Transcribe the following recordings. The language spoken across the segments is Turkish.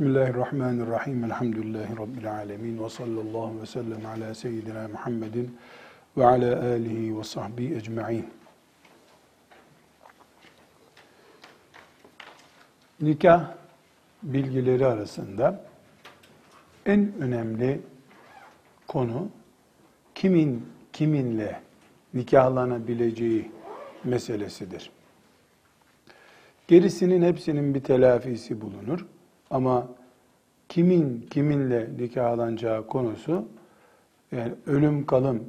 Bismillahirrahmanirrahim. Elhamdülillahi Rabbil alemin. Ve sallallahu ve sellem ala seyyidina Muhammedin ve ala alihi ve sahbihi ecma'in. Nikah bilgileri arasında en önemli konu kimin kiminle nikahlanabileceği meselesidir. Gerisinin hepsinin bir telafisi bulunur. Ama kimin kiminle nikahlanacağı konusu yani ölüm kalım,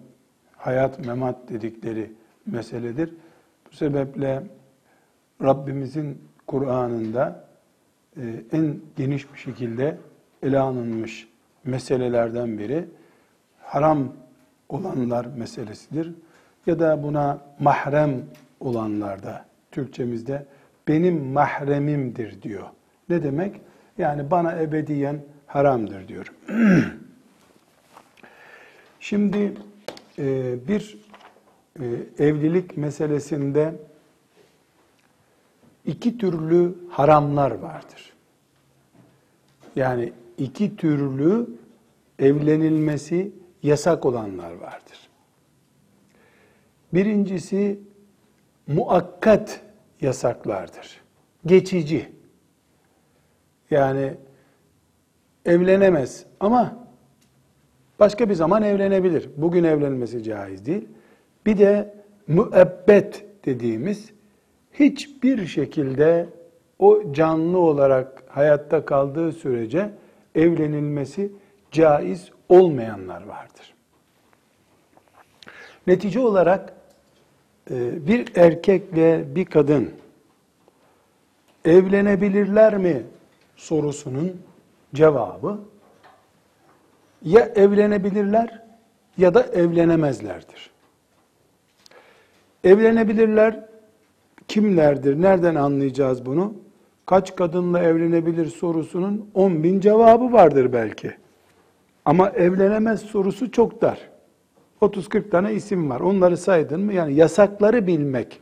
hayat memat dedikleri meseledir. Bu sebeple Rabbimizin Kur'an'ında e, en geniş bir şekilde ele alınmış meselelerden biri haram olanlar meselesidir. Ya da buna mahrem olanlarda Türkçemizde benim mahremimdir diyor. Ne demek? Yani bana ebediyen haramdır diyor. Şimdi e, bir e, evlilik meselesinde iki türlü haramlar vardır. Yani iki türlü evlenilmesi yasak olanlar vardır. Birincisi muakkat yasaklardır. Geçici. Yani evlenemez ama başka bir zaman evlenebilir. Bugün evlenmesi caiz değil. Bir de müebbet dediğimiz hiçbir şekilde o canlı olarak hayatta kaldığı sürece evlenilmesi caiz olmayanlar vardır. Netice olarak e, bir erkekle bir kadın evlenebilirler mi sorusunun cevabı ya evlenebilirler ya da evlenemezlerdir. Evlenebilirler kimlerdir? Nereden anlayacağız bunu? Kaç kadınla evlenebilir sorusunun 10 bin cevabı vardır belki. Ama evlenemez sorusu çok dar. 30-40 tane isim var. Onları saydın mı? Yani yasakları bilmek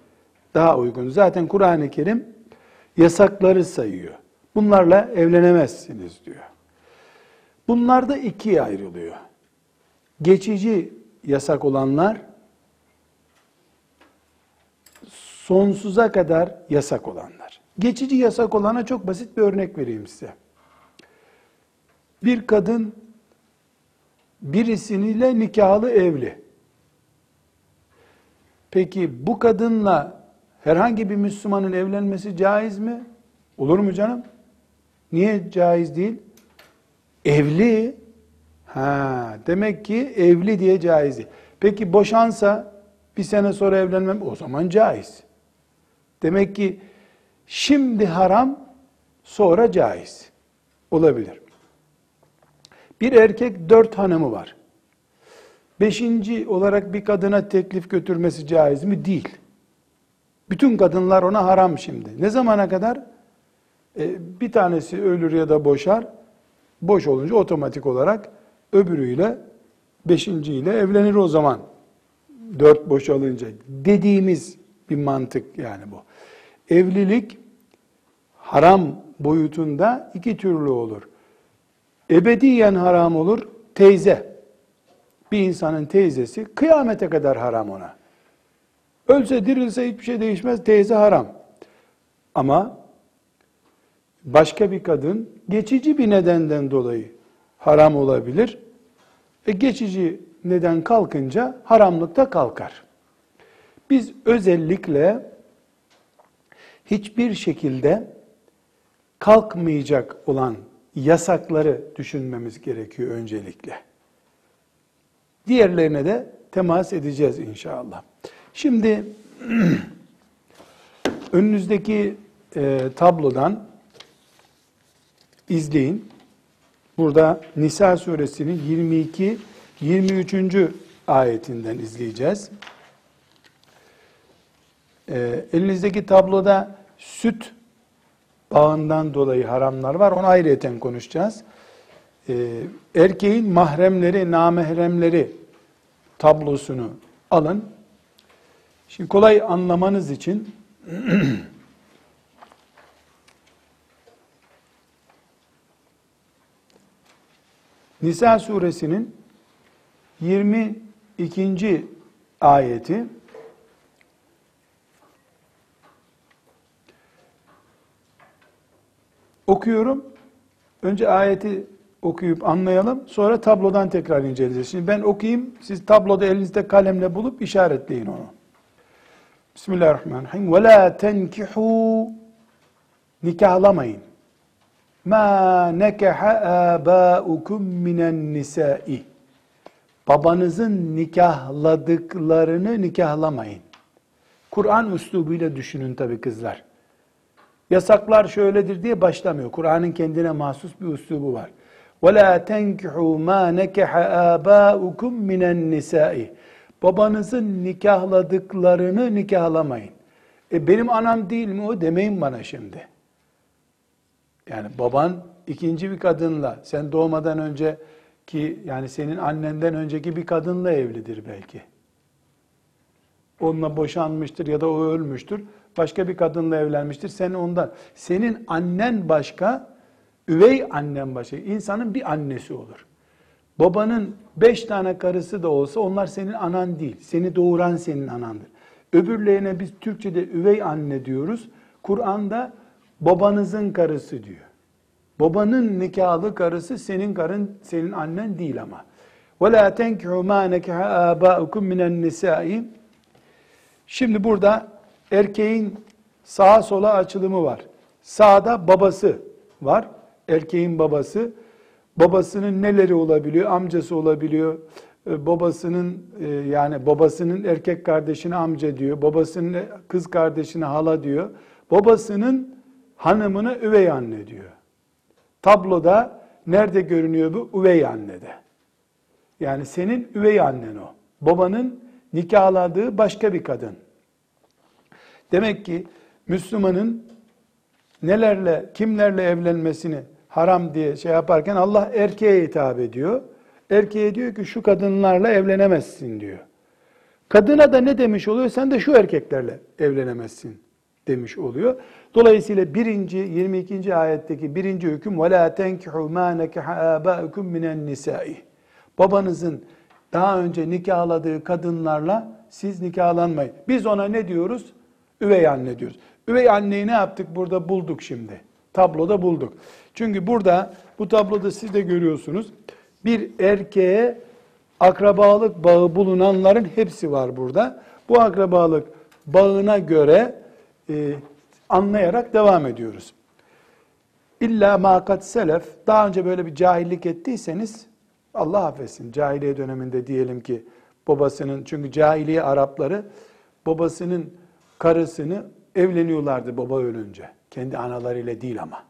daha uygun. Zaten Kur'an-ı Kerim yasakları sayıyor. Bunlarla evlenemezsiniz diyor. Bunlar da ikiye ayrılıyor. Geçici yasak olanlar sonsuza kadar yasak olanlar. Geçici yasak olana çok basit bir örnek vereyim size. Bir kadın birisiniyle nikahlı evli. Peki bu kadınla herhangi bir Müslümanın evlenmesi caiz mi? Olur mu canım? Niye caiz değil? Evli. Ha, demek ki evli diye caiz değil. Peki boşansa bir sene sonra evlenmem o zaman caiz. Demek ki şimdi haram sonra caiz. Olabilir. Bir erkek dört hanımı var. Beşinci olarak bir kadına teklif götürmesi caiz mi? Değil. Bütün kadınlar ona haram şimdi. Ne zamana kadar? E, bir tanesi ölür ya da boşar. Boş olunca otomatik olarak öbürüyle, beşinciyle evlenir o zaman. Dört boşalınca. Dediğimiz bir mantık yani bu. Evlilik haram boyutunda iki türlü olur. Ebediyen haram olur, teyze. Bir insanın teyzesi kıyamete kadar haram ona. Ölse dirilse hiçbir şey değişmez, teyze haram. Ama başka bir kadın geçici bir nedenden dolayı haram olabilir. E geçici neden kalkınca haramlıkta kalkar. Biz özellikle hiçbir şekilde kalkmayacak olan yasakları düşünmemiz gerekiyor öncelikle. Diğerlerine de temas edeceğiz inşallah. Şimdi önünüzdeki e, tablodan izleyin. Burada Nisa suresinin 22 23. ayetinden izleyeceğiz. E, elinizdeki tabloda süt bağından dolayı haramlar var. Onu ayrıyeten konuşacağız. E, erkeğin mahremleri, namehremleri tablosunu alın. Şimdi kolay anlamanız için Nisa suresinin 22. ayeti okuyorum. Önce ayeti okuyup anlayalım. Sonra tablodan tekrar inceleyeceğiz. Şimdi ben okuyayım. Siz tabloda elinizde kalemle bulup işaretleyin onu. Bismillahirrahmanirrahim. Ve la tenkihu nikahlamayın Ma nekaha abaukum minen nisai. Babanızın nikahladıklarını nikahlamayın. Kur'an üslubuyla düşünün tabi kızlar. Yasaklar şöyledir diye başlamıyor. Kur'an'ın kendine mahsus bir üslubu var. وَلَا تَنْكِحُوا مَا نَكَحَ آبَاؤُكُمْ مِنَ النِّسَاءِ Babanızın nikahladıklarını nikahlamayın. E benim anam değil mi o demeyin bana şimdi. Yani baban ikinci bir kadınla, sen doğmadan önce ki yani senin annenden önceki bir kadınla evlidir belki. Onunla boşanmıştır ya da o ölmüştür. Başka bir kadınla evlenmiştir. Sen ondan. Senin annen başka, üvey annen başka. İnsanın bir annesi olur. Babanın beş tane karısı da olsa onlar senin anan değil. Seni doğuran senin anandır. Öbürlerine biz Türkçe'de üvey anne diyoruz. Kur'an'da babanızın karısı diyor. Babanın nikahlı karısı senin karın, senin annen değil ama. وَلَا تَنْكِحُوا مَا نَكِحَ آبَاؤُكُمْ مِنَ النِّسَاءِ Şimdi burada erkeğin sağa sola açılımı var. Sağda babası var. Erkeğin babası. Babasının neleri olabiliyor? Amcası olabiliyor. Ee, babasının e, yani babasının erkek kardeşine amca diyor. Babasının kız kardeşine hala diyor. Babasının hanımına üvey anne diyor. Tabloda nerede görünüyor bu? Üvey annede. Yani senin üvey annen o. Babanın nikahladığı başka bir kadın. Demek ki Müslümanın nelerle, kimlerle evlenmesini haram diye şey yaparken Allah erkeğe hitap ediyor. Erkeğe diyor ki şu kadınlarla evlenemezsin diyor. Kadına da ne demiş oluyor? Sen de şu erkeklerle evlenemezsin demiş oluyor. Dolayısıyla birinci, 22. ayetteki birinci hüküm وَلَا تَنْكِحُوا مَا نَكَحَ آبَاءُكُمْ مِنَ النِّسَاءِ Babanızın daha önce nikahladığı kadınlarla siz nikahlanmayın. Biz ona ne diyoruz? Üvey anne diyoruz. Üvey anneyi ne yaptık burada bulduk şimdi. Tabloda bulduk. Çünkü burada bu tabloda siz de görüyorsunuz. Bir erkeğe akrabalık bağı bulunanların hepsi var burada. Bu akrabalık bağına göre e, anlayarak devam ediyoruz. İlla makat selef, daha önce böyle bir cahillik ettiyseniz, Allah affetsin, cahiliye döneminde diyelim ki, babasının, çünkü cahiliye Arapları, babasının karısını evleniyorlardı baba ölünce. Kendi analarıyla değil ama.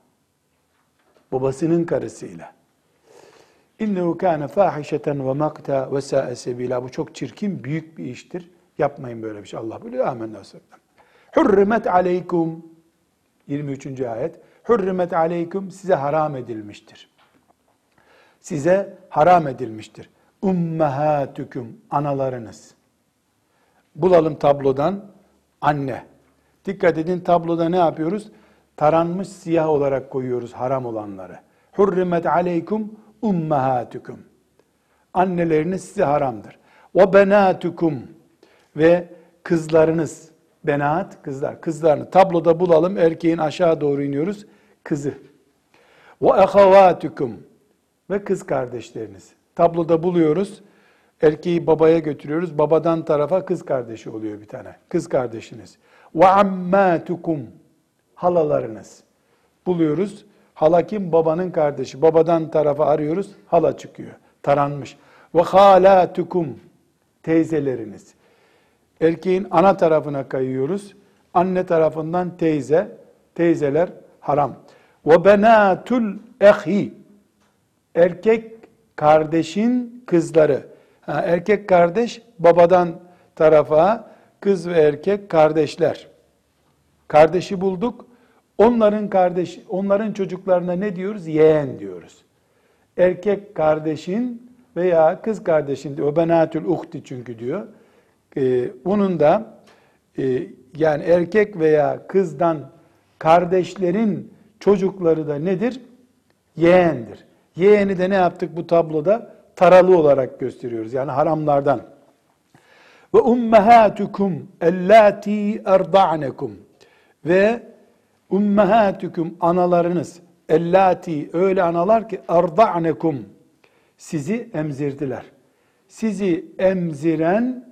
Babasının karısıyla. İnnehu kâne fâhişeten ve makta ve sâe. Bu çok çirkin, büyük bir iştir. Yapmayın böyle bir şey. Allah biliyor. Amenna sallam. Hürrimet aleykum 23. ayet. Hürrimet aleykum size haram edilmiştir. Size haram edilmiştir. Ummahatukum analarınız. Bulalım tablodan anne. Dikkat edin tabloda ne yapıyoruz? Taranmış siyah olarak koyuyoruz haram olanları. Hurrimet aleykum ummahatukum. Anneleriniz size haramdır. Ve benatukum ve kızlarınız. Benat kızlar. Kızlarını tabloda bulalım. Erkeğin aşağı doğru iniyoruz. Kızı. Ve ahavatukum ve kız kardeşleriniz. Tabloda buluyoruz. Erkeği babaya götürüyoruz. Babadan tarafa kız kardeşi oluyor bir tane. Kız kardeşiniz. Ve ammatukum halalarınız. Buluyoruz. Hala kim? Babanın kardeşi. Babadan tarafa arıyoruz. Hala çıkıyor. Taranmış. Ve halatukum teyzeleriniz. Erkeğin ana tarafına kayıyoruz. Anne tarafından teyze. Teyzeler haram. Ve benatul ehi. Erkek kardeşin kızları. Ha, erkek kardeş babadan tarafa, kız ve erkek kardeşler. Kardeşi bulduk. Onların kardeş, onların çocuklarına ne diyoruz? Yeğen diyoruz. Erkek kardeşin veya kız kardeşin diyor. Benatül uhti çünkü diyor. Ee, bunun da e, yani erkek veya kızdan kardeşlerin çocukları da nedir? Yeğendir. Yeğeni de ne yaptık bu tabloda? Taralı olarak gösteriyoruz. Yani haramlardan. Ve ummahatukum ellati erda'nekum ve ummahatukum analarınız ellati öyle analar ki erda'nekum sizi emzirdiler. Sizi emziren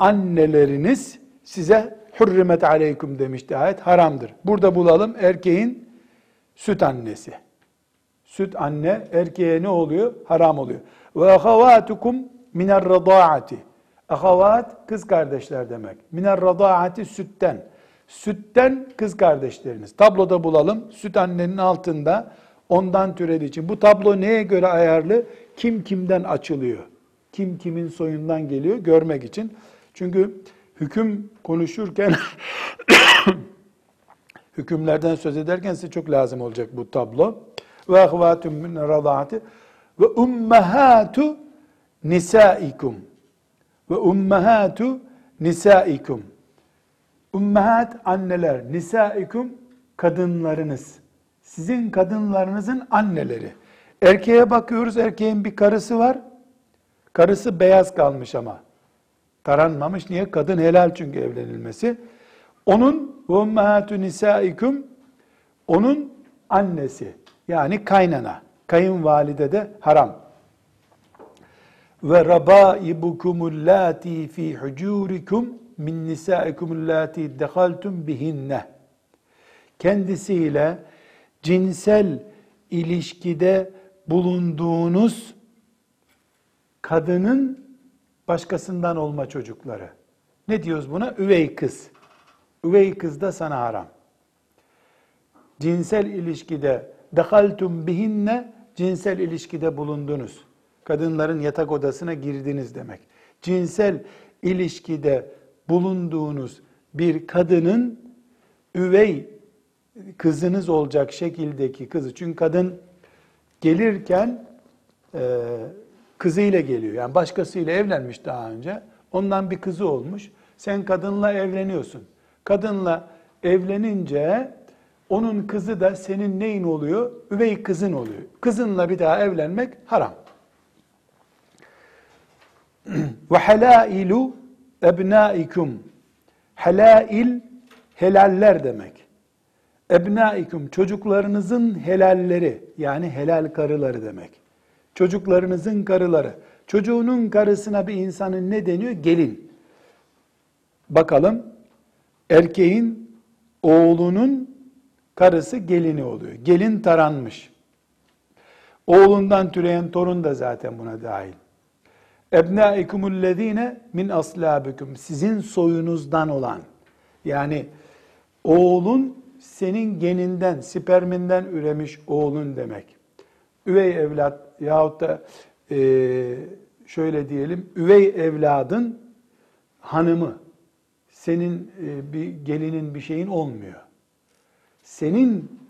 anneleriniz size hürrimet aleykum demişti ayet haramdır. Burada bulalım erkeğin süt annesi. Süt anne erkeğe ne oluyor? Haram oluyor. Ve ahavatukum miner radaati. Ahavat kız kardeşler demek. Miner radaati sütten. Sütten kız kardeşleriniz. Tabloda bulalım. Süt annenin altında ondan türediği için. Bu tablo neye göre ayarlı? Kim kimden açılıyor? Kim kimin soyundan geliyor görmek için. Çünkü hüküm konuşurken hükümlerden söz ederken size çok lazım olacak bu tablo. Ve ahvatun min radaati ve ummahatu nisaikum. Ve ummahatu nisaikum. Ummahat anneler nisaikum kadınlarınız. Sizin kadınlarınızın anneleri. Erkeğe bakıyoruz erkeğin bir karısı var. Karısı beyaz kalmış ama taranmamış. Niye? Kadın helal çünkü evlenilmesi. Onun ve ummahatu nisaikum onun annesi yani kaynana kayınvalide de haram. Ve rabaibukumul lati fi hucurikum min nisaikumul lati dehaltum bihinne. Kendisiyle cinsel ilişkide bulunduğunuz kadının başkasından olma çocukları. Ne diyoruz buna? Üvey kız. Üvey kız da sana haram. Cinsel ilişkide dehaltum bihinne cinsel ilişkide bulundunuz kadınların yatak odasına girdiniz demek. Cinsel ilişkide bulunduğunuz bir kadının üvey kızınız olacak şekildeki kızı. Çünkü kadın gelirken e, kızıyla geliyor. Yani başkasıyla evlenmiş daha önce. Ondan bir kızı olmuş. Sen kadınla evleniyorsun. Kadınla evlenince onun kızı da senin neyin oluyor? Üvey kızın oluyor. Kızınla bir daha evlenmek haram. Ve halailu ebnaikum. Halail helaller demek. Ebnaikum çocuklarınızın helalleri yani helal karıları demek. Çocuklarınızın karıları. Çocuğunun karısına bir insanın ne deniyor? Gelin. Bakalım erkeğin oğlunun karısı gelini oluyor. Gelin taranmış. Oğlundan türeyen torun da zaten buna dahil. Ebnaikumullezine min aslabikum. Sizin soyunuzdan olan. Yani oğlun senin geninden, sperminden üremiş oğlun demek. Üvey evlat yahut da e, şöyle diyelim, üvey evladın hanımı, senin e, bir gelinin bir şeyin olmuyor. Senin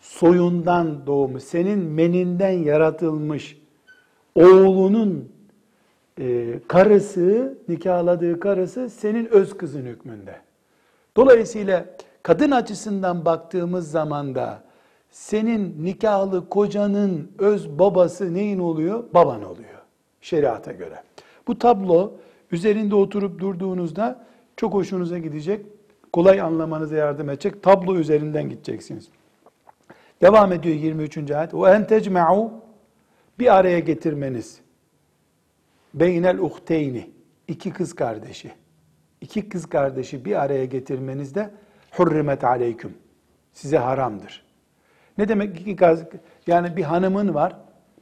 soyundan doğmuş, senin meninden yaratılmış oğlunun e, karısı, nikahladığı karısı senin öz kızın hükmünde. Dolayısıyla kadın açısından baktığımız zaman da senin nikahlı kocanın öz babası neyin oluyor? Baban oluyor şeriata göre. Bu tablo üzerinde oturup durduğunuzda çok hoşunuza gidecek, kolay anlamanıza yardım edecek. Tablo üzerinden gideceksiniz. Devam ediyor 23. ayet. Ve en tecme'u bir araya getirmeniz beynel uhteyni iki kız kardeşi iki kız kardeşi bir araya getirmenizde hurrimet aleyküm size haramdır. Ne demek iki kız yani bir hanımın var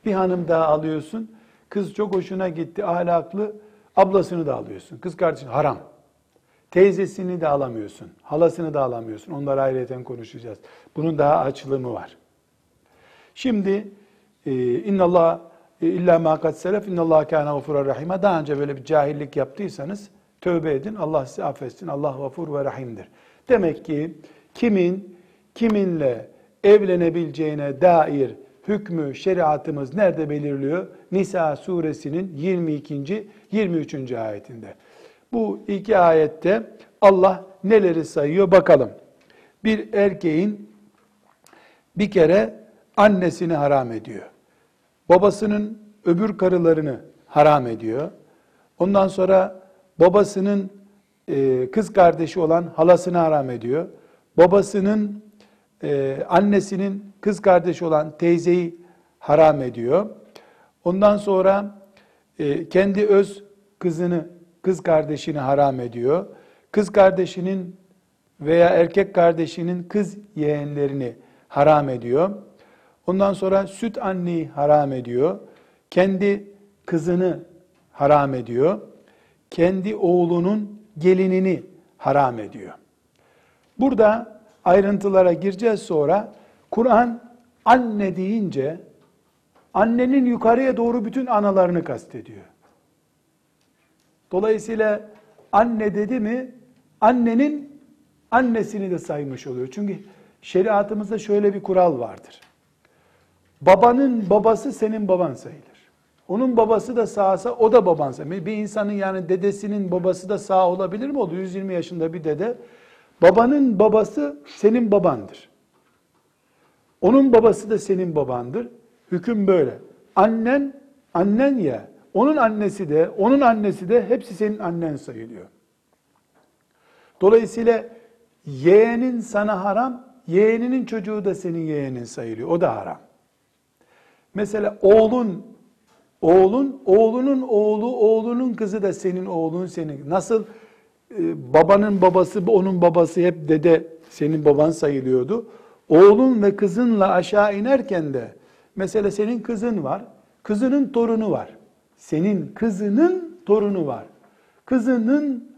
bir hanım daha alıyorsun kız çok hoşuna gitti ahlaklı ablasını da alıyorsun kız kardeşin haram. Teyzesini de alamıyorsun, halasını da alamıyorsun. Onları ayrıyeten konuşacağız. Bunun daha açılımı var. Şimdi e, innallah e, İlla ma kad selef innallahu kana gafurur rahime. Daha önce böyle bir cahillik yaptıysanız tövbe edin. Allah sizi affetsin. Allah gafur ve rahimdir. Demek ki kimin kiminle evlenebileceğine dair hükmü, şeriatımız nerede belirliyor? Nisa suresinin 22. 23. ayetinde. Bu iki ayette Allah neleri sayıyor bakalım. Bir erkeğin bir kere annesini haram ediyor. babasının öbür karılarını haram ediyor. Ondan sonra babasının e, kız kardeşi olan halasını haram ediyor. Babasının e, annesinin kız kardeşi olan teyzeyi haram ediyor. Ondan sonra e, kendi öz kızını, kız kardeşini haram ediyor. Kız kardeşinin veya erkek kardeşinin kız yeğenlerini haram ediyor. Ondan sonra süt anneyi haram ediyor. Kendi kızını haram ediyor. Kendi oğlunun gelinini haram ediyor. Burada ayrıntılara gireceğiz sonra. Kur'an anne deyince annenin yukarıya doğru bütün analarını kastediyor. Dolayısıyla anne dedi mi annenin annesini de saymış oluyor. Çünkü şeriatımızda şöyle bir kural vardır. Babanın babası senin baban sayılır. Onun babası da sağsa o da baban sayılır. Bir insanın yani dedesinin babası da sağ olabilir mi? Oldu 120 yaşında bir dede. Babanın babası senin babandır. Onun babası da senin babandır. Hüküm böyle. Annen, annen ya, onun annesi de, onun annesi de hepsi senin annen sayılıyor. Dolayısıyla yeğenin sana haram, yeğeninin çocuğu da senin yeğenin sayılıyor. O da haram. Mesela oğlun, oğlun, oğlunun oğlu, oğlunun kızı da senin oğlun senin. Nasıl e, babanın babası, onun babası hep dede senin baban sayılıyordu. Oğlun ve kızınla aşağı inerken de mesela senin kızın var, kızının torunu var. Senin kızının torunu var. Kızının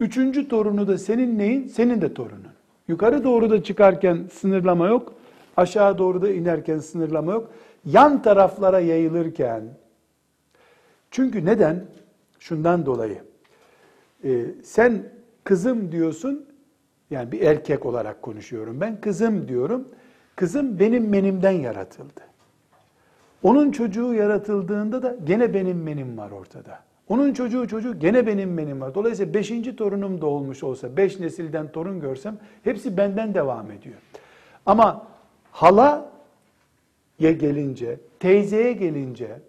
üçüncü torunu da senin neyin? Senin de torunun. Yukarı doğru da çıkarken sınırlama yok. Aşağı doğru da inerken sınırlama yok. Yan taraflara yayılırken çünkü neden? Şundan dolayı. Ee, sen kızım diyorsun, yani bir erkek olarak konuşuyorum ben, kızım diyorum. Kızım benim menimden yaratıldı. Onun çocuğu yaratıldığında da gene benim menim var ortada. Onun çocuğu çocuğu gene benim menim var. Dolayısıyla beşinci torunum da olmuş olsa, beş nesilden torun görsem hepsi benden devam ediyor. Ama hala ya gelince, teyzeye gelince,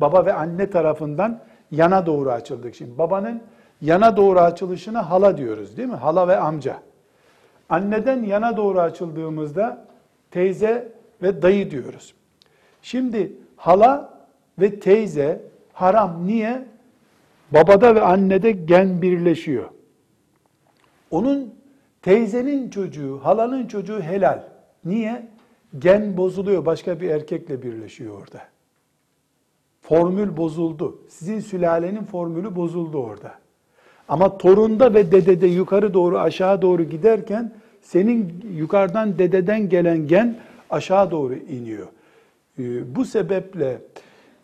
baba ve anne tarafından yana doğru açıldık. Şimdi babanın yana doğru açılışına hala diyoruz değil mi? Hala ve amca. Anneden yana doğru açıldığımızda teyze ve dayı diyoruz. Şimdi hala ve teyze haram. Niye? Babada ve annede gen birleşiyor. Onun teyzenin çocuğu, halanın çocuğu helal. Niye? Gen bozuluyor, başka bir erkekle birleşiyor orada. Formül bozuldu. Sizin sülalenin formülü bozuldu orada. Ama torunda ve dedede yukarı doğru aşağı doğru giderken senin yukarıdan dededen gelen gen aşağı doğru iniyor. Ee, bu sebeple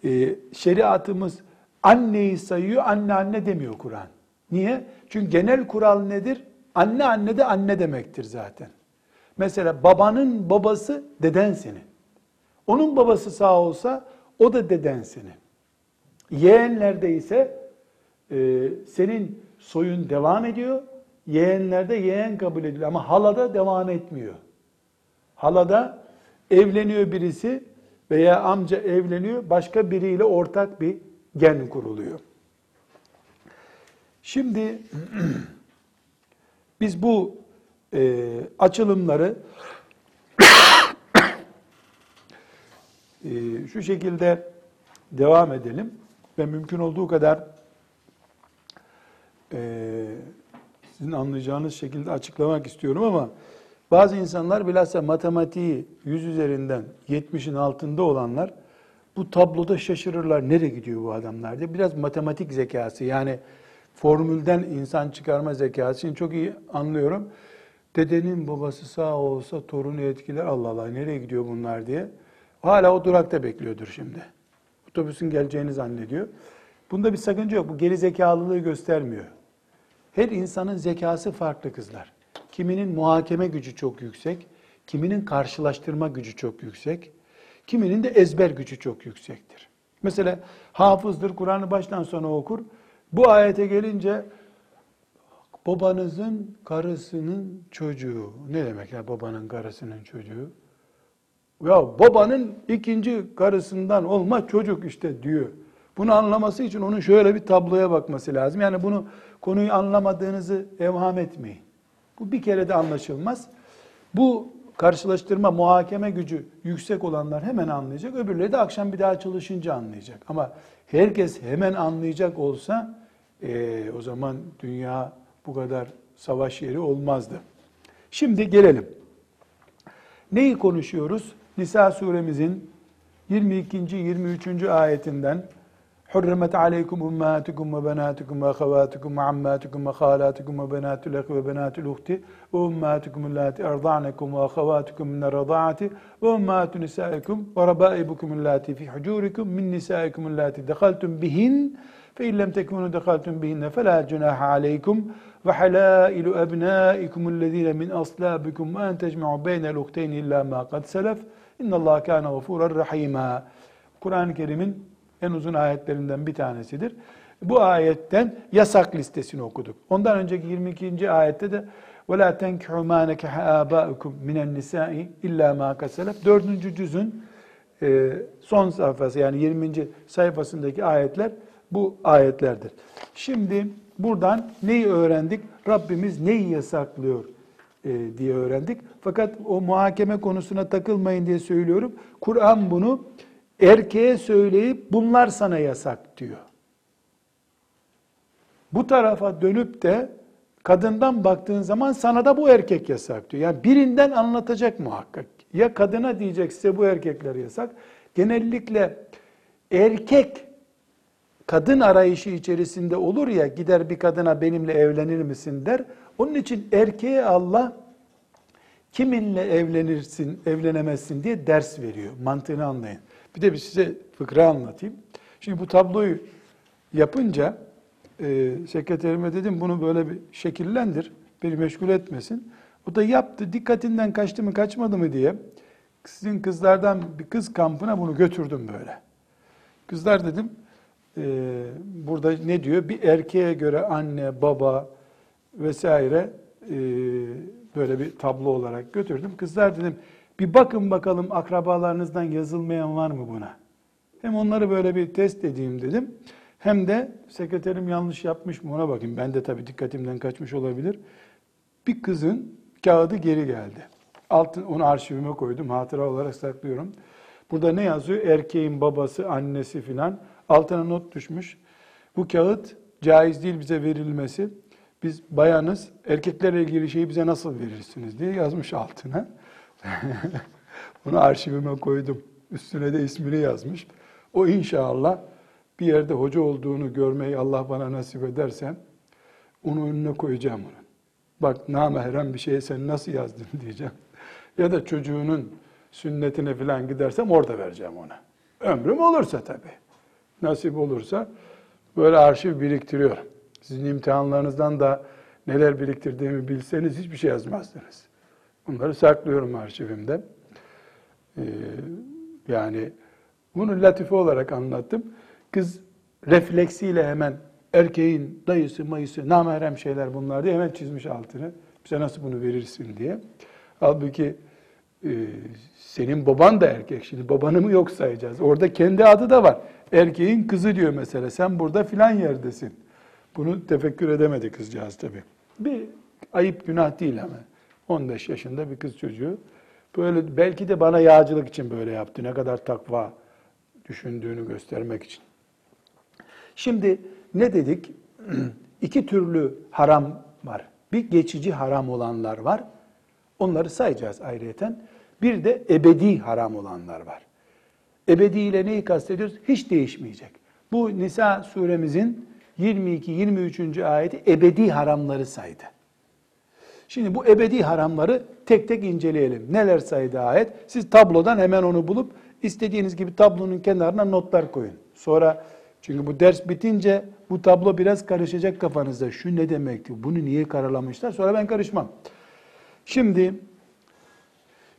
e, şeriatımız anneyi sayıyor, anne anne demiyor Kur'an. Niye? Çünkü genel kural nedir? Anne anne de anne demektir zaten. Mesela babanın babası deden senin. Onun babası sağ olsa o da deden senin. Yeğenlerde ise e, senin soyun devam ediyor. Yeğenlerde yeğen kabul ediliyor ama halada devam etmiyor. Halada evleniyor birisi veya amca evleniyor, başka biriyle ortak bir gen kuruluyor. Şimdi biz bu e, açılımları e, şu şekilde devam edelim ve mümkün olduğu kadar e, sizin anlayacağınız şekilde açıklamak istiyorum ama bazı insanlar bilhassa matematiği 100 üzerinden 70'in altında olanlar bu tabloda şaşırırlar. Nereye gidiyor bu adamlar diye. Biraz matematik zekası yani formülden insan çıkarma zekasını çok iyi anlıyorum. Dedenin babası sağ olsa torunu etkiler. Allah Allah nereye gidiyor bunlar diye. Hala o durakta bekliyordur şimdi. Otobüsün geleceğini zannediyor. Bunda bir sakınca yok. Bu geri zekalılığı göstermiyor. Her insanın zekası farklı kızlar. Kiminin muhakeme gücü çok yüksek, kiminin karşılaştırma gücü çok yüksek, kiminin de ezber gücü çok yüksektir. Mesela hafızdır, Kur'an'ı baştan sona okur. Bu ayete gelince babanızın karısının çocuğu. Ne demek ya babanın karısının çocuğu? Ya babanın ikinci karısından olma çocuk işte diyor. Bunu anlaması için onun şöyle bir tabloya bakması lazım. Yani bunu konuyu anlamadığınızı evham etmeyin. Bu bir kere de anlaşılmaz. Bu karşılaştırma, muhakeme gücü yüksek olanlar hemen anlayacak. Öbürleri de akşam bir daha çalışınca anlayacak. Ama herkes hemen anlayacak olsa e, o zaman dünya bu kadar savaş yeri olmazdı. Şimdi gelelim. Neyi konuşuyoruz? Nisa suremizin 22. 23. ayetinden حرمت عليكم أمهاتكم وبناتكم وأخواتكم وعماتكم وخالاتكم وبنات الأخ وبنات الأخت. وأمهاتكم اللاتي أرضعنكم وأخواتكم من الرضاعة. وأمهات نسائكم وربائبكم اللاتي في حجوركم من نسائكم اللاتي دخلتم بهن. فإن لم تكونوا دخلتم بهن فلا جناح عليكم. وحلائل أبنائكم الذين من أصلابكم وأن تجمعوا بين الأختين إلا ما قد سلف. إن الله كان غفورا رحيما. Kur'an-ı Kerim'in en uzun ayetlerinden bir tanesidir. Bu ayetten yasak listesini okuduk. Ondan önceki 22. ayette de وَلَا تَنْكِحُ مَا نَكَحَ آبَاءُكُمْ مِنَ النِّسَاءِ اِلَّا مَا كَسَلَفْ Dördüncü cüzün e, son sayfası yani 20. sayfasındaki ayetler bu ayetlerdir. Şimdi buradan neyi öğrendik? Rabbimiz neyi yasaklıyor e, diye öğrendik. Fakat o muhakeme konusuna takılmayın diye söylüyorum. Kur'an bunu erkeğe söyleyip bunlar sana yasak diyor. Bu tarafa dönüp de kadından baktığın zaman sana da bu erkek yasak diyor. Yani birinden anlatacak muhakkak. Ya kadına diyecek size bu erkekler yasak. Genellikle erkek kadın arayışı içerisinde olur ya gider bir kadına benimle evlenir misin der. Onun için erkeğe Allah kiminle evlenirsin, evlenemezsin diye ders veriyor. Mantığını anlayın. Bir de bir size fıkra anlatayım. Şimdi bu tabloyu yapınca e, sekreterime dedim bunu böyle bir şekillendir. Beni meşgul etmesin. O da yaptı. Dikkatinden kaçtı mı kaçmadı mı diye. Sizin kızlardan bir kız kampına bunu götürdüm böyle. Kızlar dedim e, burada ne diyor? Bir erkeğe göre anne, baba vesaire e, böyle bir tablo olarak götürdüm. Kızlar dedim bir bakın bakalım akrabalarınızdan yazılmayan var mı buna? Hem onları böyle bir test edeyim dedim. Hem de sekreterim yanlış yapmış mı ona bakayım. Ben de tabii dikkatimden kaçmış olabilir. Bir kızın kağıdı geri geldi. Altın, onu arşivime koydum. Hatıra olarak saklıyorum. Burada ne yazıyor? Erkeğin babası, annesi filan. Altına not düşmüş. Bu kağıt caiz değil bize verilmesi. Biz bayanız, erkeklerle ilgili şeyi bize nasıl verirsiniz diye yazmış altına. Bunu arşivime koydum. Üstüne de ismini yazmış. O inşallah bir yerde hoca olduğunu görmeyi Allah bana nasip ederse onu önüne koyacağım onu. Bak namahrem bir şeye sen nasıl yazdın diyeceğim. Ya da çocuğunun sünnetine falan gidersem orada vereceğim ona. Ömrüm olursa tabii. Nasip olursa böyle arşiv biriktiriyorum. Sizin imtihanlarınızdan da neler biriktirdiğimi bilseniz hiçbir şey yazmazdınız. Bunları saklıyorum arşivimde. Ee, yani bunu latife olarak anlattım. Kız refleksiyle hemen erkeğin dayısı, mayısı, namahrem şeyler bunlar diye hemen çizmiş altını. Bize nasıl bunu verirsin diye. Halbuki e, senin baban da erkek. Şimdi babanı mı yok sayacağız? Orada kendi adı da var. Erkeğin kızı diyor mesela. Sen burada filan yerdesin. Bunu tefekkür edemedi kızcağız tabii. Bir ayıp günah değil ama. 15 yaşında bir kız çocuğu. Böyle belki de bana yağcılık için böyle yaptı. Ne kadar takva düşündüğünü göstermek için. Şimdi ne dedik? İki türlü haram var. Bir geçici haram olanlar var. Onları sayacağız ayrıyeten. Bir de ebedi haram olanlar var. Ebedi ile neyi kastediyoruz? Hiç değişmeyecek. Bu Nisa suremizin 22-23. ayeti ebedi haramları saydı. Şimdi bu ebedi haramları tek tek inceleyelim. Neler saydı ayet? Siz tablodan hemen onu bulup istediğiniz gibi tablonun kenarına notlar koyun. Sonra çünkü bu ders bitince bu tablo biraz karışacak kafanızda. Şu ne demekti? Bunu niye karalamışlar? Sonra ben karışmam. Şimdi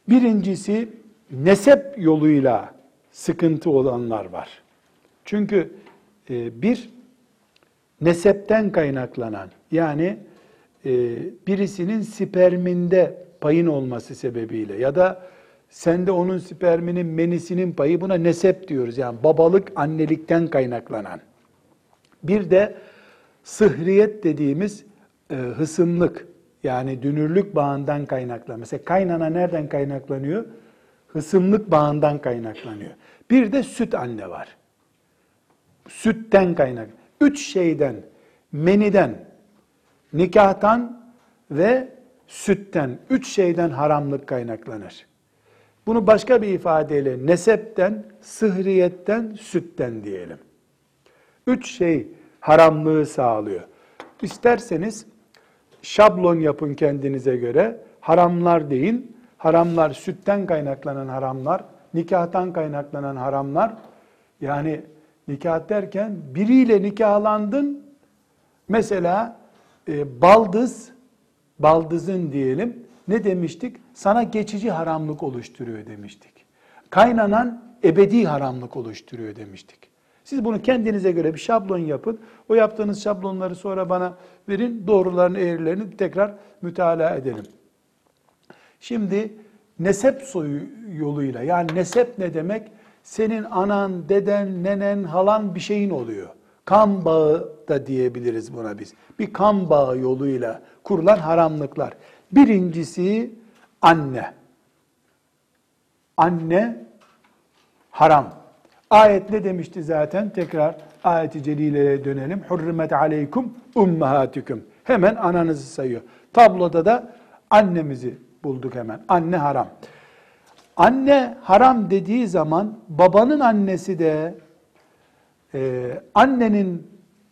birincisi nesep yoluyla sıkıntı olanlar var. Çünkü e, bir nesepten kaynaklanan yani birisinin sperminde payın olması sebebiyle ya da Sende onun sperminin, menisinin payı buna nesep diyoruz. Yani babalık, annelikten kaynaklanan. Bir de sıhriyet dediğimiz e, hısımlık yani dünürlük bağından kaynaklanan. Mesela kaynana nereden kaynaklanıyor? Hısımlık bağından kaynaklanıyor. Bir de süt anne var. Sütten kaynak. Üç şeyden, meniden, nikahtan ve sütten, üç şeyden haramlık kaynaklanır. Bunu başka bir ifadeyle nesepten, sıhriyetten, sütten diyelim. Üç şey haramlığı sağlıyor. İsterseniz şablon yapın kendinize göre. Haramlar deyin. Haramlar sütten kaynaklanan haramlar, nikahtan kaynaklanan haramlar. Yani nikah derken biriyle nikahlandın. Mesela e, baldız, baldızın diyelim ne demiştik? Sana geçici haramlık oluşturuyor demiştik. Kaynanan ebedi haramlık oluşturuyor demiştik. Siz bunu kendinize göre bir şablon yapın. O yaptığınız şablonları sonra bana verin. Doğrularını, eğrilerini tekrar mütalaa edelim. Şimdi nesep soyu yoluyla yani nesep ne demek? Senin anan, deden, nenen, halan bir şeyin oluyor. Kan bağı da diyebiliriz buna biz. Bir kan bağı yoluyla kurulan haramlıklar. Birincisi anne. Anne haram. Ayet ne demişti zaten? Tekrar ayeti celileye dönelim. Hurrimet aleykum ummahatikum. Hemen ananızı sayıyor. Tabloda da annemizi bulduk hemen. Anne haram. Anne haram dediği zaman babanın annesi de e, annenin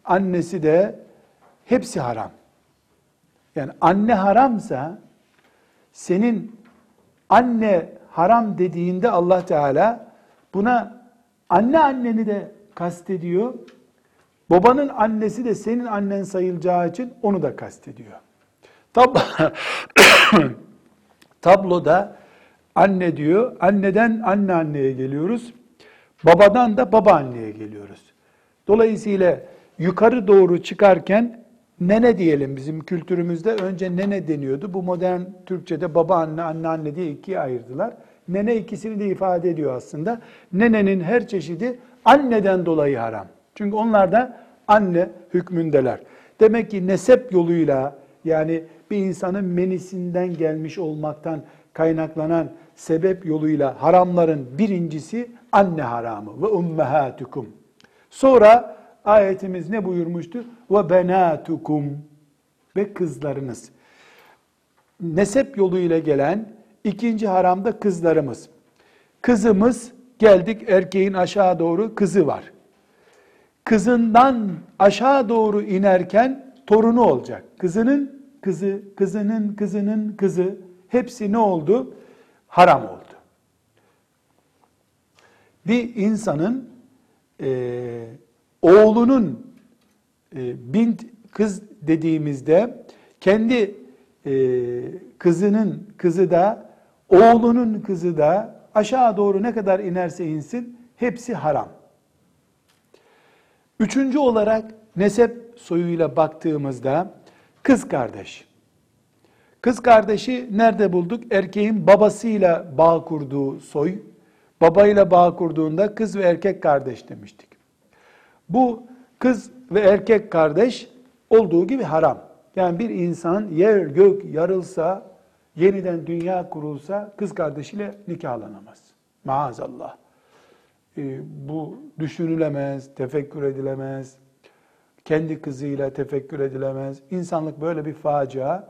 annesi de hepsi haram. Yani anne haramsa senin anne haram dediğinde Allah Teala buna anne anneni de kastediyor. Babanın annesi de senin annen sayılacağı için onu da kastediyor. Tab Tabloda anne diyor. Anneden anne anneye geliyoruz. Babadan da baba anneye geliyoruz. Dolayısıyla yukarı doğru çıkarken nene diyelim bizim kültürümüzde önce nene deniyordu. Bu modern Türkçe'de baba anne, anne anne diye ikiye ayırdılar. Nene ikisini de ifade ediyor aslında. Nenenin her çeşidi anneden dolayı haram. Çünkü onlar da anne hükmündeler. Demek ki nesep yoluyla yani bir insanın menisinden gelmiş olmaktan kaynaklanan sebep yoluyla haramların birincisi anne haramı ve ummahatukum. Sonra ayetimiz ne buyurmuştu? Ve benatukum ve kızlarınız. Nesep yoluyla gelen ikinci haramda kızlarımız. Kızımız geldik erkeğin aşağı doğru kızı var. Kızından aşağı doğru inerken torunu olacak. Kızının kızı, kızının kızının kızı hepsi ne oldu? Haram oldu. Bir insanın e, oğlunun e, bint kız dediğimizde kendi e, kızının kızı da oğlunun kızı da aşağı doğru ne kadar inerse insin hepsi haram. Üçüncü olarak nesep soyuyla baktığımızda kız kardeş. Kız kardeşi nerede bulduk? Erkeğin babasıyla bağ kurduğu soy. Babayla bağ kurduğunda kız ve erkek kardeş demiştik. Bu kız ve erkek kardeş olduğu gibi haram. Yani bir insan yer gök yarılsa, yeniden dünya kurulsa kız kardeşiyle nikahlanamaz. Maazallah. Ee, bu düşünülemez, tefekkür edilemez. Kendi kızıyla tefekkür edilemez. İnsanlık böyle bir facia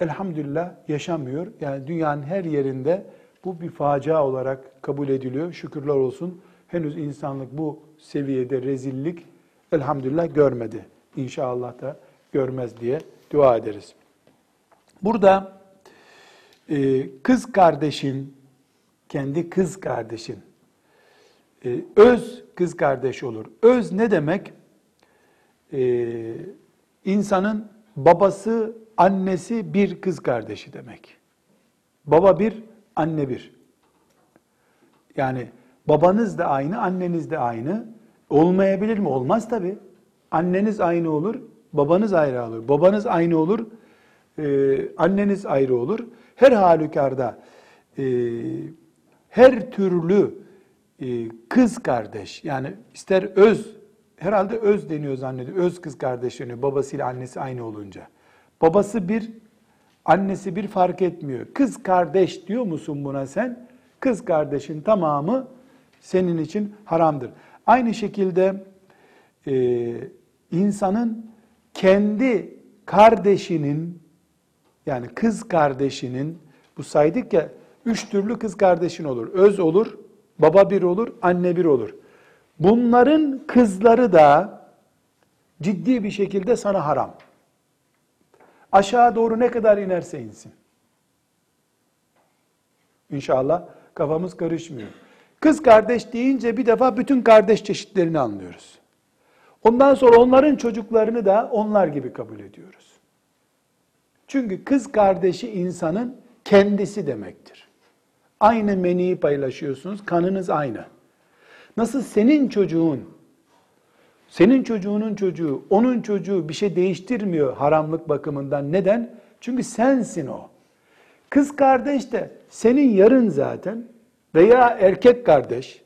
elhamdülillah yaşamıyor. Yani dünyanın her yerinde bu bir facia olarak kabul ediliyor. Şükürler olsun. Henüz insanlık bu seviyede rezillik elhamdülillah görmedi. İnşallah da görmez diye dua ederiz. Burada e, kız kardeşin, kendi kız kardeşin, e, öz kız kardeş olur. Öz ne demek? E, insanın babası, annesi bir kız kardeşi demek. Baba bir, anne bir. Yani babanız da aynı, anneniz de aynı. Olmayabilir mi? Olmaz tabi. Anneniz aynı olur, babanız ayrı olur. Babanız aynı olur, e, anneniz ayrı olur. Her halükarda e, her türlü e, kız kardeş yani ister öz herhalde öz deniyor zannediyor. Öz kız kardeş deniyor babasıyla annesi aynı olunca. Babası bir, annesi bir fark etmiyor. Kız kardeş diyor musun buna sen? Kız kardeşin tamamı senin için haramdır. Aynı şekilde e, insanın kendi kardeşinin yani kız kardeşinin bu saydık ya üç türlü kız kardeşin olur. Öz olur, baba bir olur, anne bir olur. Bunların kızları da ciddi bir şekilde sana haram. Aşağı doğru ne kadar inerse insin. İnşallah kafamız karışmıyor. Kız kardeş deyince bir defa bütün kardeş çeşitlerini anlıyoruz. Ondan sonra onların çocuklarını da onlar gibi kabul ediyoruz. Çünkü kız kardeşi insanın kendisi demektir. Aynı meniyi paylaşıyorsunuz, kanınız aynı. Nasıl senin çocuğun, senin çocuğunun çocuğu, onun çocuğu bir şey değiştirmiyor haramlık bakımından. Neden? Çünkü sensin o. Kız kardeş de senin yarın zaten veya erkek kardeş,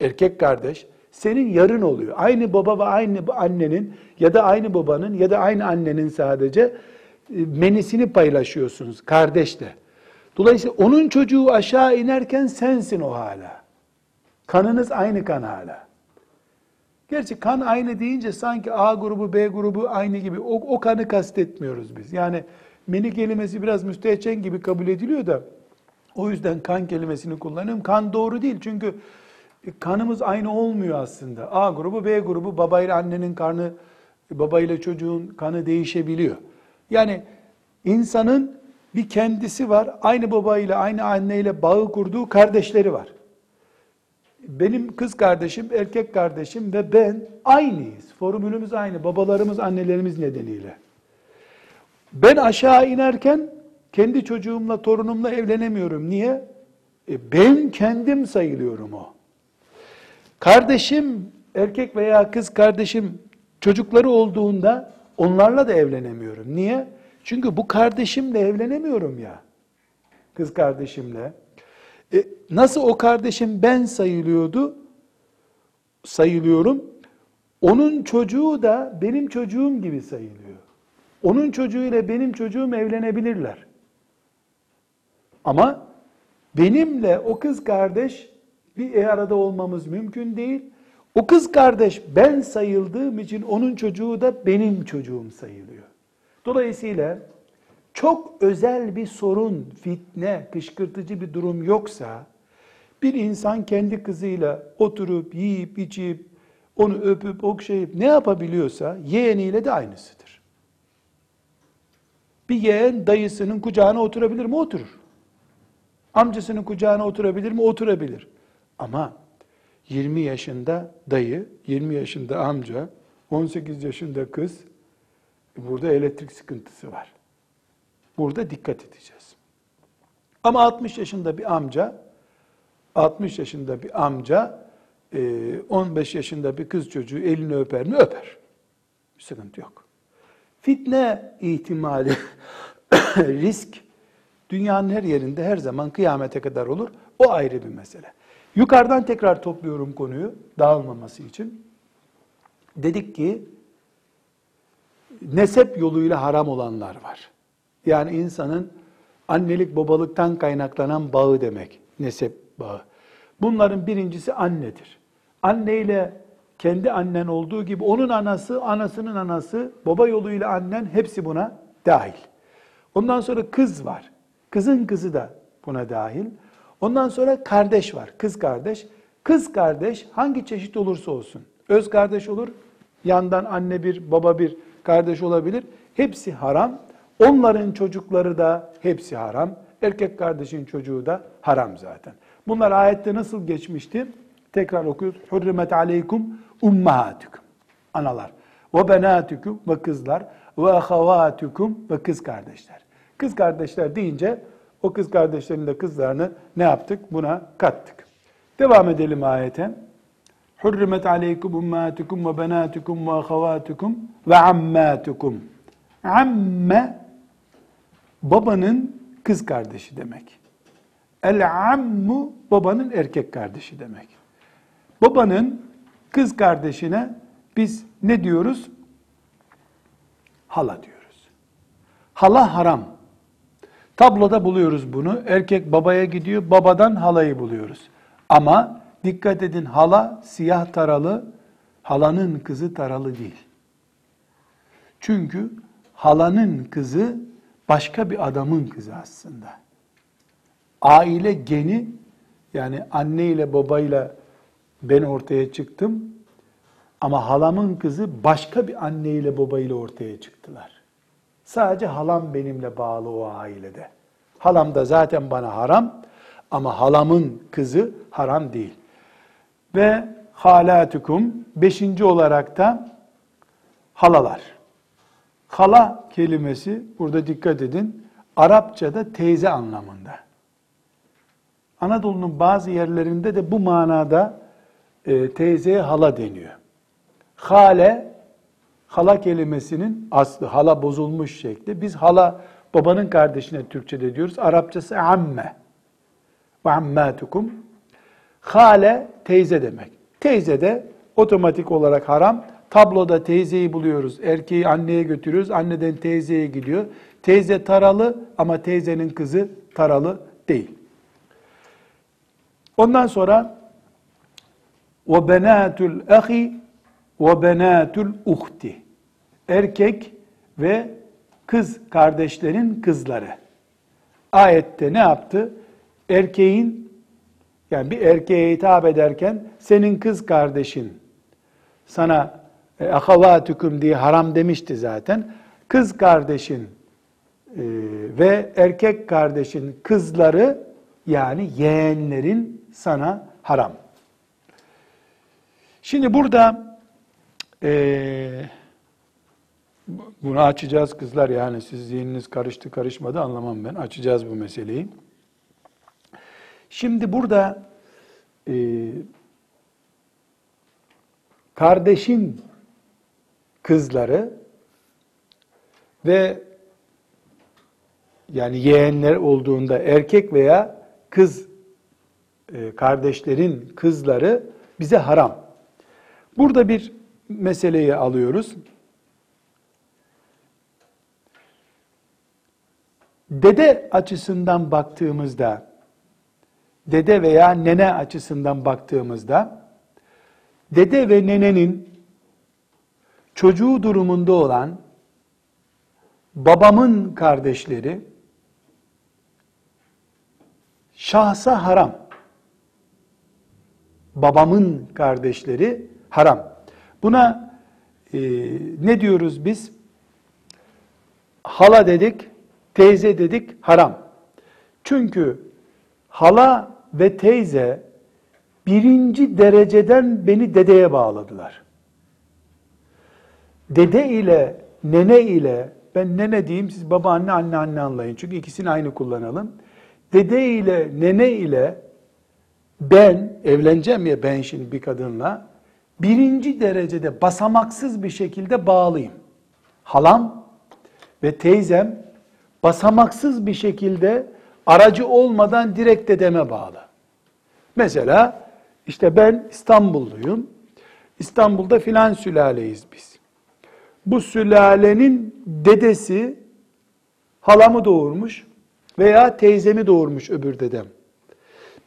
erkek kardeş senin yarın oluyor. Aynı baba ve aynı annenin ya da aynı babanın ya da aynı annenin sadece e, menisini paylaşıyorsunuz kardeşle. Dolayısıyla onun çocuğu aşağı inerken sensin o hala. Kanınız aynı kan hala. Gerçi kan aynı deyince sanki A grubu, B grubu aynı gibi. O, o kanı kastetmiyoruz biz. Yani meni kelimesi biraz müstehcen gibi kabul ediliyor da o yüzden kan kelimesini kullanıyorum. Kan doğru değil çünkü kanımız aynı olmuyor aslında. A grubu, B grubu, babayla annenin kanı, babayla çocuğun kanı değişebiliyor. Yani insanın bir kendisi var, aynı babayla, aynı anneyle bağı kurduğu kardeşleri var. Benim kız kardeşim, erkek kardeşim ve ben aynıyız. Formülümüz aynı. Babalarımız, annelerimiz nedeniyle. Ben aşağı inerken kendi çocuğumla, torunumla evlenemiyorum. Niye? E ben kendim sayılıyorum o. Kardeşim, erkek veya kız kardeşim çocukları olduğunda onlarla da evlenemiyorum. Niye? Çünkü bu kardeşimle evlenemiyorum ya. Kız kardeşimle. E, nasıl o kardeşim ben sayılıyordu? Sayılıyorum. Onun çocuğu da benim çocuğum gibi sayılıyor. Onun çocuğuyla benim çocuğum evlenebilirler. Ama benimle o kız kardeş bir arada olmamız mümkün değil. O kız kardeş ben sayıldığım için onun çocuğu da benim çocuğum sayılıyor. Dolayısıyla çok özel bir sorun, fitne, kışkırtıcı bir durum yoksa, bir insan kendi kızıyla oturup, yiyip, içip, onu öpüp, okşayıp ne yapabiliyorsa yeğeniyle de aynısıdır. Bir yeğen dayısının kucağına oturabilir mi? Oturur. Amcasının kucağına oturabilir mi? Oturabilir. Ama 20 yaşında dayı, 20 yaşında amca, 18 yaşında kız, burada elektrik sıkıntısı var. Burada dikkat edeceğiz. Ama 60 yaşında bir amca, 60 yaşında bir amca, 15 e, yaşında bir kız çocuğu elini öper mi? Öper. Bir sıkıntı yok. Fitne ihtimali, risk dünyanın her yerinde her zaman kıyamete kadar olur. O ayrı bir mesele. Yukarıdan tekrar topluyorum konuyu dağılmaması için. Dedik ki nesep yoluyla haram olanlar var. Yani insanın annelik babalıktan kaynaklanan bağı demek. Nesep bağı. Bunların birincisi annedir. Anneyle kendi annen olduğu gibi onun anası, anasının anası, baba yoluyla annen hepsi buna dahil. Ondan sonra kız var. Kızın kızı da buna dahil. Ondan sonra kardeş var. Kız kardeş. Kız kardeş hangi çeşit olursa olsun. Öz kardeş olur. Yandan anne bir, baba bir kardeş olabilir. Hepsi haram. Onların çocukları da hepsi haram. Erkek kardeşin çocuğu da haram zaten. Bunlar ayette nasıl geçmişti? Tekrar okuyoruz. Hurrimet aleykum ummahatukum. Analar. Ve benatukum ve kızlar. Ve ahavatukum ve kız kardeşler. Kız kardeşler deyince o kız kardeşlerin de kızlarını ne yaptık? Buna kattık. Devam edelim ayete. Hurrimet aleykum ummatukum ve benatukum ve ahavatukum ve ammatukum. Amme babanın kız kardeşi demek. El ammu babanın erkek kardeşi demek. Babanın kız kardeşine biz ne diyoruz? Hala diyoruz. Hala haram. Tabloda buluyoruz bunu. Erkek babaya gidiyor, babadan halayı buluyoruz. Ama dikkat edin hala siyah taralı, halanın kızı taralı değil. Çünkü halanın kızı başka bir adamın kızı aslında. Aile geni yani anne ile babayla ben ortaya çıktım ama halamın kızı başka bir anne ile babayla ortaya çıktılar. Sadece halam benimle bağlı o ailede. Halam da zaten bana haram ama halamın kızı haram değil. Ve halatukum beşinci olarak da halalar. Hala kelimesi burada dikkat edin Arapçada teyze anlamında. Anadolu'nun bazı yerlerinde de bu manada e, teyzeye hala deniyor. Hale, hala kelimesinin aslı, hala bozulmuş şekli. Biz hala babanın kardeşine Türkçe'de diyoruz. Arapçası amme. Ve ammatukum. Hale teyze demek. Teyze de otomatik olarak haram. Tabloda teyzeyi buluyoruz. Erkeği anneye götürüyoruz. Anneden teyzeye gidiyor. Teyze taralı ama teyzenin kızı taralı değil. Ondan sonra ve benatul ahi ve benatul uhti. Erkek ve kız kardeşlerin kızları. Ayette ne yaptı? Erkeğin yani bir erkeğe hitap ederken senin kız kardeşin sana e, ahavatüküm diye haram demişti zaten. Kız kardeşin e, ve erkek kardeşin kızları yani yeğenlerin sana haram. Şimdi burada e, bunu açacağız kızlar yani siz zihniniz karıştı karışmadı anlamam ben. Açacağız bu meseleyi. Şimdi burada e, kardeşin kızları ve yani yeğenler olduğunda erkek veya kız e, kardeşlerin kızları bize haram. Burada bir meseleyi alıyoruz. Dede açısından baktığımızda, dede veya nene açısından baktığımızda, dede ve nenenin çocuğu durumunda olan babamın kardeşleri şahsa haram. Babamın kardeşleri haram. Buna e, ne diyoruz biz? Hala dedik, teyze dedik, haram. Çünkü hala ve teyze birinci dereceden beni dedeye bağladılar. Dede ile, nene ile, ben nene diyeyim siz baba anne anne anne anlayın. Çünkü ikisini aynı kullanalım. Dede ile, nene ile ben evleneceğim ya ben şimdi bir kadınla birinci derecede basamaksız bir şekilde bağlıyım. Halam ve teyzem basamaksız bir şekilde aracı olmadan direkt dedeme bağlı. Mesela işte ben İstanbulluyum. İstanbul'da filan sülaleyiz biz. Bu sülalenin dedesi halamı doğurmuş veya teyzemi doğurmuş öbür dedem.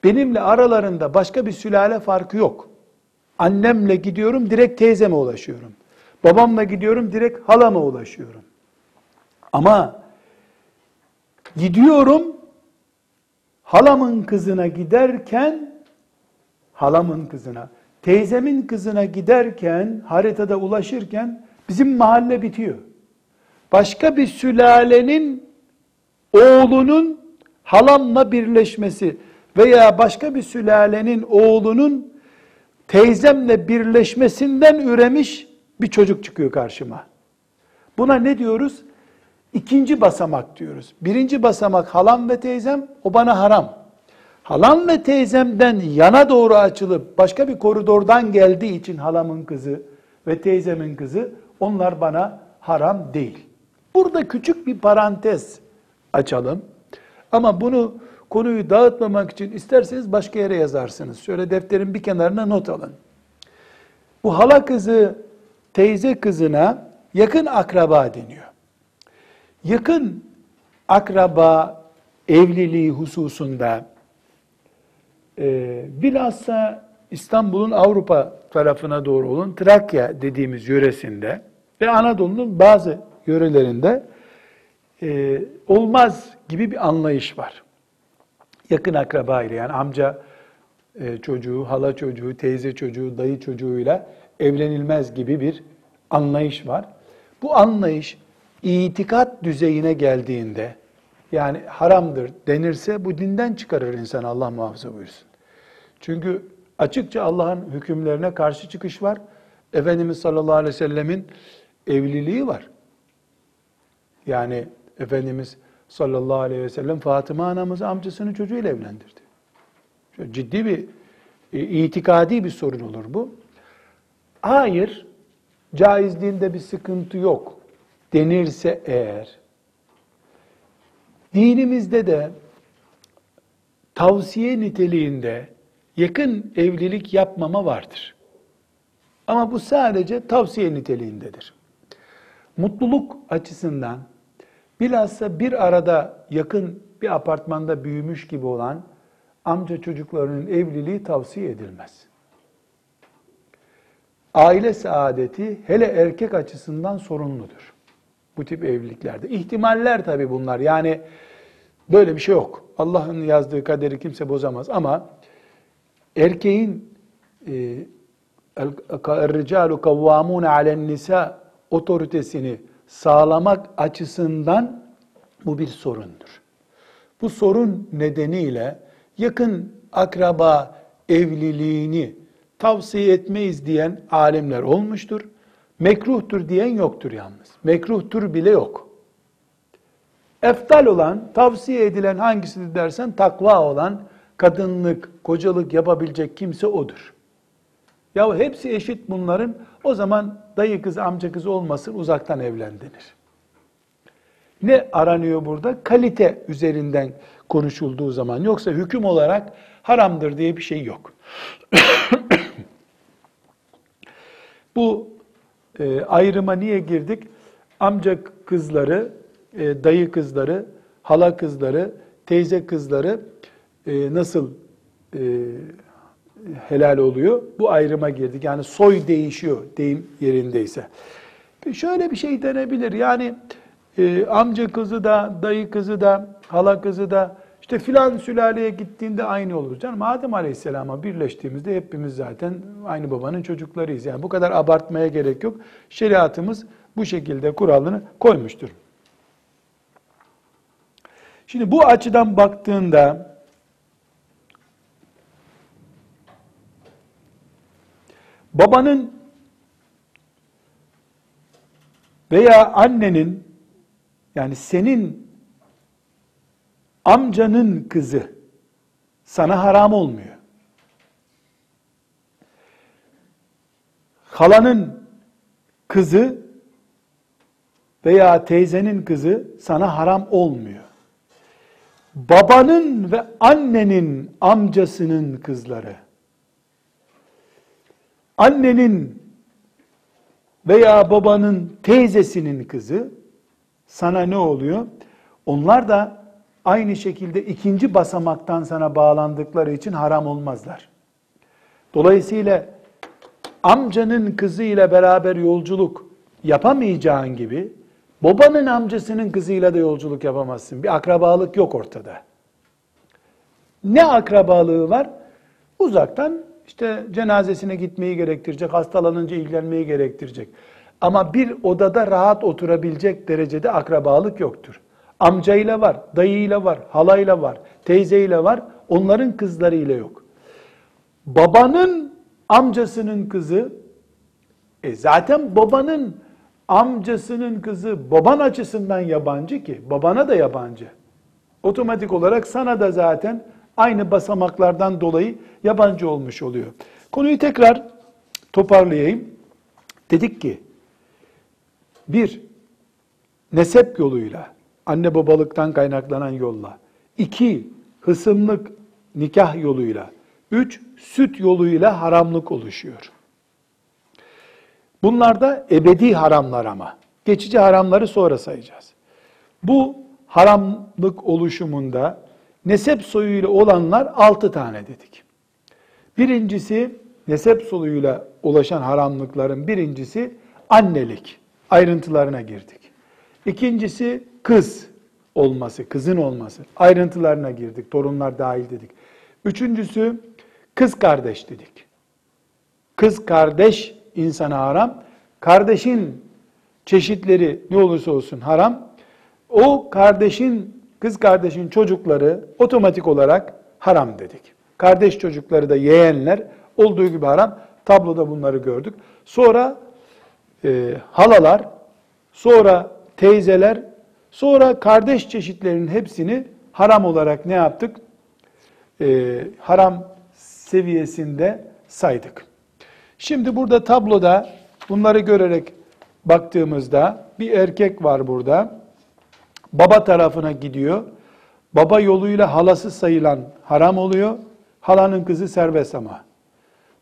Benimle aralarında başka bir sülale farkı yok. Annemle gidiyorum direkt teyzeme ulaşıyorum. Babamla gidiyorum direkt halama ulaşıyorum. Ama gidiyorum halamın kızına giderken halamın kızına, teyzemin kızına giderken haritada ulaşırken bizim mahalle bitiyor. Başka bir sülalenin oğlunun halamla birleşmesi veya başka bir sülalenin oğlunun teyzemle birleşmesinden üremiş bir çocuk çıkıyor karşıma. Buna ne diyoruz? İkinci basamak diyoruz. Birinci basamak halam ve teyzem, o bana haram. Halam ve teyzemden yana doğru açılıp başka bir koridordan geldiği için halamın kızı ve teyzemin kızı onlar bana haram değil. Burada küçük bir parantez açalım. Ama bunu konuyu dağıtmamak için isterseniz başka yere yazarsınız. Şöyle defterin bir kenarına not alın. Bu hala kızı teyze kızına yakın akraba deniyor. Yakın akraba evliliği hususunda e, bilhassa İstanbul'un Avrupa tarafına doğru olan Trakya dediğimiz yöresinde ve Anadolu'nun bazı yörelerinde e, olmaz gibi bir anlayış var. Yakın akraba ile yani amca e, çocuğu, hala çocuğu, teyze çocuğu, dayı çocuğuyla evlenilmez gibi bir anlayış var. Bu anlayış itikat düzeyine geldiğinde yani haramdır denirse bu dinden çıkarır insan Allah muhafaza buyursun. Çünkü açıkça Allah'ın hükümlerine karşı çıkış var. Efendimiz sallallahu aleyhi ve sellemin evliliği var. Yani Efendimiz sallallahu aleyhi ve sellem Fatıma anamızı amcasının çocuğuyla evlendirdi. Şöyle ciddi bir e, itikadi bir sorun olur bu. Hayır, caizliğinde bir sıkıntı yok denirse eğer, dinimizde de tavsiye niteliğinde yakın evlilik yapmama vardır. Ama bu sadece tavsiye niteliğindedir. Mutluluk açısından bilhassa bir arada yakın bir apartmanda büyümüş gibi olan amca çocuklarının evliliği tavsiye edilmez. Aile saadeti hele erkek açısından sorunludur. Bu tip evliliklerde. İhtimaller tabii bunlar. Yani böyle bir şey yok. Allah'ın yazdığı kaderi kimse bozamaz ama erkeğin الرِّجَالُ كَوَّامُونَ عَلَى النِّسَاء otoritesini sağlamak açısından bu bir sorundur. Bu sorun nedeniyle yakın akraba evliliğini tavsiye etmeyiz diyen alimler olmuştur. Mekruhtur diyen yoktur yalnız. Mekruhtur bile yok. Eftal olan, tavsiye edilen hangisidir dersen takva olan, kadınlık, kocalık yapabilecek kimse odur. Ya hepsi eşit bunların. O zaman dayı kız, amca kız olmasın, uzaktan evlendirir. Ne aranıyor burada? Kalite üzerinden konuşulduğu zaman. Yoksa hüküm olarak haramdır diye bir şey yok. Bu e, ayrıma niye girdik? Amca kızları, e, dayı kızları, hala kızları, teyze kızları e, nasıl e, helal oluyor? Bu ayrıma girdik. Yani soy değişiyor deyim yerindeyse. Şöyle bir şey denebilir. Yani e, amca kızı da, dayı kızı da, hala kızı da işte filan sülaleye gittiğinde aynı olur. Canım Adem Aleyhisselam'a birleştiğimizde hepimiz zaten aynı babanın çocuklarıyız. Yani bu kadar abartmaya gerek yok. Şeriatımız bu şekilde kuralını koymuştur. Şimdi bu açıdan baktığında babanın veya annenin yani senin amcanın kızı sana haram olmuyor. Halanın kızı veya teyzenin kızı sana haram olmuyor. Babanın ve annenin amcasının kızları, annenin veya babanın teyzesinin kızı sana ne oluyor? Onlar da aynı şekilde ikinci basamaktan sana bağlandıkları için haram olmazlar. Dolayısıyla amcanın kızı ile beraber yolculuk yapamayacağın gibi babanın amcasının kızıyla da yolculuk yapamazsın. Bir akrabalık yok ortada. Ne akrabalığı var? Uzaktan işte cenazesine gitmeyi gerektirecek, hastalanınca ilgilenmeyi gerektirecek. Ama bir odada rahat oturabilecek derecede akrabalık yoktur. Amcayla var, dayıyla var, halayla var, teyzeyle var, onların kızlarıyla yok. Babanın amcasının kızı, e zaten babanın amcasının kızı baban açısından yabancı ki, babana da yabancı. Otomatik olarak sana da zaten aynı basamaklardan dolayı yabancı olmuş oluyor. Konuyu tekrar toparlayayım. Dedik ki, bir, nesep yoluyla, anne babalıktan kaynaklanan yolla. 2 hısımlık nikah yoluyla, 3 süt yoluyla haramlık oluşuyor. Bunlar da ebedi haramlar ama. Geçici haramları sonra sayacağız. Bu haramlık oluşumunda nesep soyuyla olanlar altı tane dedik. Birincisi nesep soyuyla ulaşan haramlıkların birincisi annelik. Ayrıntılarına girdik. İkincisi kız olması, kızın olması. Ayrıntılarına girdik. Torunlar dahil dedik. Üçüncüsü kız kardeş dedik. Kız kardeş insana haram. Kardeşin çeşitleri ne olursa olsun haram. O kardeşin, kız kardeşin çocukları otomatik olarak haram dedik. Kardeş çocukları da yeğenler olduğu gibi haram. Tabloda bunları gördük. Sonra e, halalar, sonra teyzeler, sonra kardeş çeşitlerinin hepsini haram olarak ne yaptık? E, haram seviyesinde saydık. Şimdi burada tabloda bunları görerek baktığımızda bir erkek var burada. Baba tarafına gidiyor. Baba yoluyla halası sayılan haram oluyor. Halanın kızı serbest ama.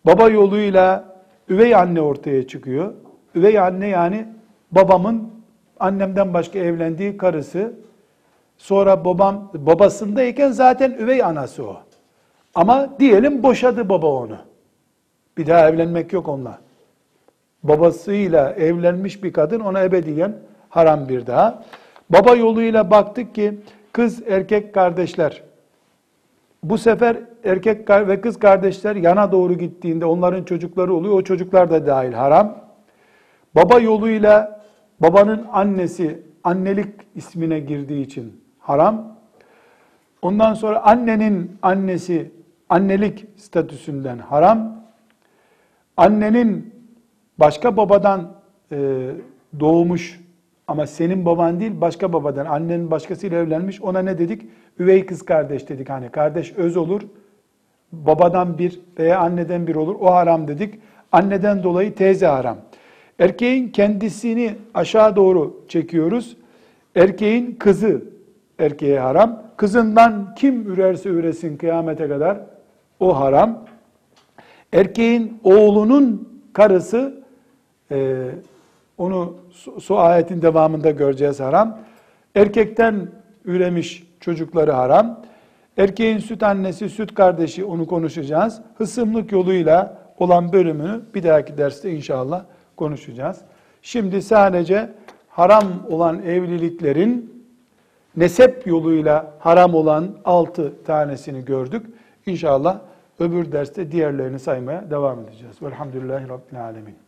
Baba yoluyla üvey anne ortaya çıkıyor. Üvey anne yani babamın annemden başka evlendiği karısı. Sonra babam babasındayken zaten üvey anası o. Ama diyelim boşadı baba onu. Bir daha evlenmek yok onunla. Babasıyla evlenmiş bir kadın ona ebediyen haram bir daha. Baba yoluyla baktık ki kız erkek kardeşler. Bu sefer erkek ve kız kardeşler yana doğru gittiğinde onların çocukları oluyor. O çocuklar da dahil haram. Baba yoluyla babanın annesi annelik ismine girdiği için haram. Ondan sonra annenin annesi annelik statüsünden haram. Annenin başka babadan e, doğmuş ama senin baban değil başka babadan annenin başkasıyla evlenmiş ona ne dedik? Üvey kız kardeş dedik hani kardeş öz olur babadan bir veya anneden bir olur o haram dedik. Anneden dolayı teyze haram. Erkeğin kendisini aşağı doğru çekiyoruz. Erkeğin kızı erkeğe haram. Kızından kim ürerse üresin kıyamete kadar o haram. Erkeğin oğlunun karısı e, onu su, ayetin devamında göreceğiz haram. Erkekten üremiş çocukları haram. Erkeğin süt annesi, süt kardeşi onu konuşacağız. Hısımlık yoluyla olan bölümünü bir dahaki derste inşallah konuşacağız. Şimdi sadece haram olan evliliklerin nesep yoluyla haram olan altı tanesini gördük. İnşallah öbür derste diğerlerini saymaya devam edeceğiz. Velhamdülillahi Rabbil Alemin.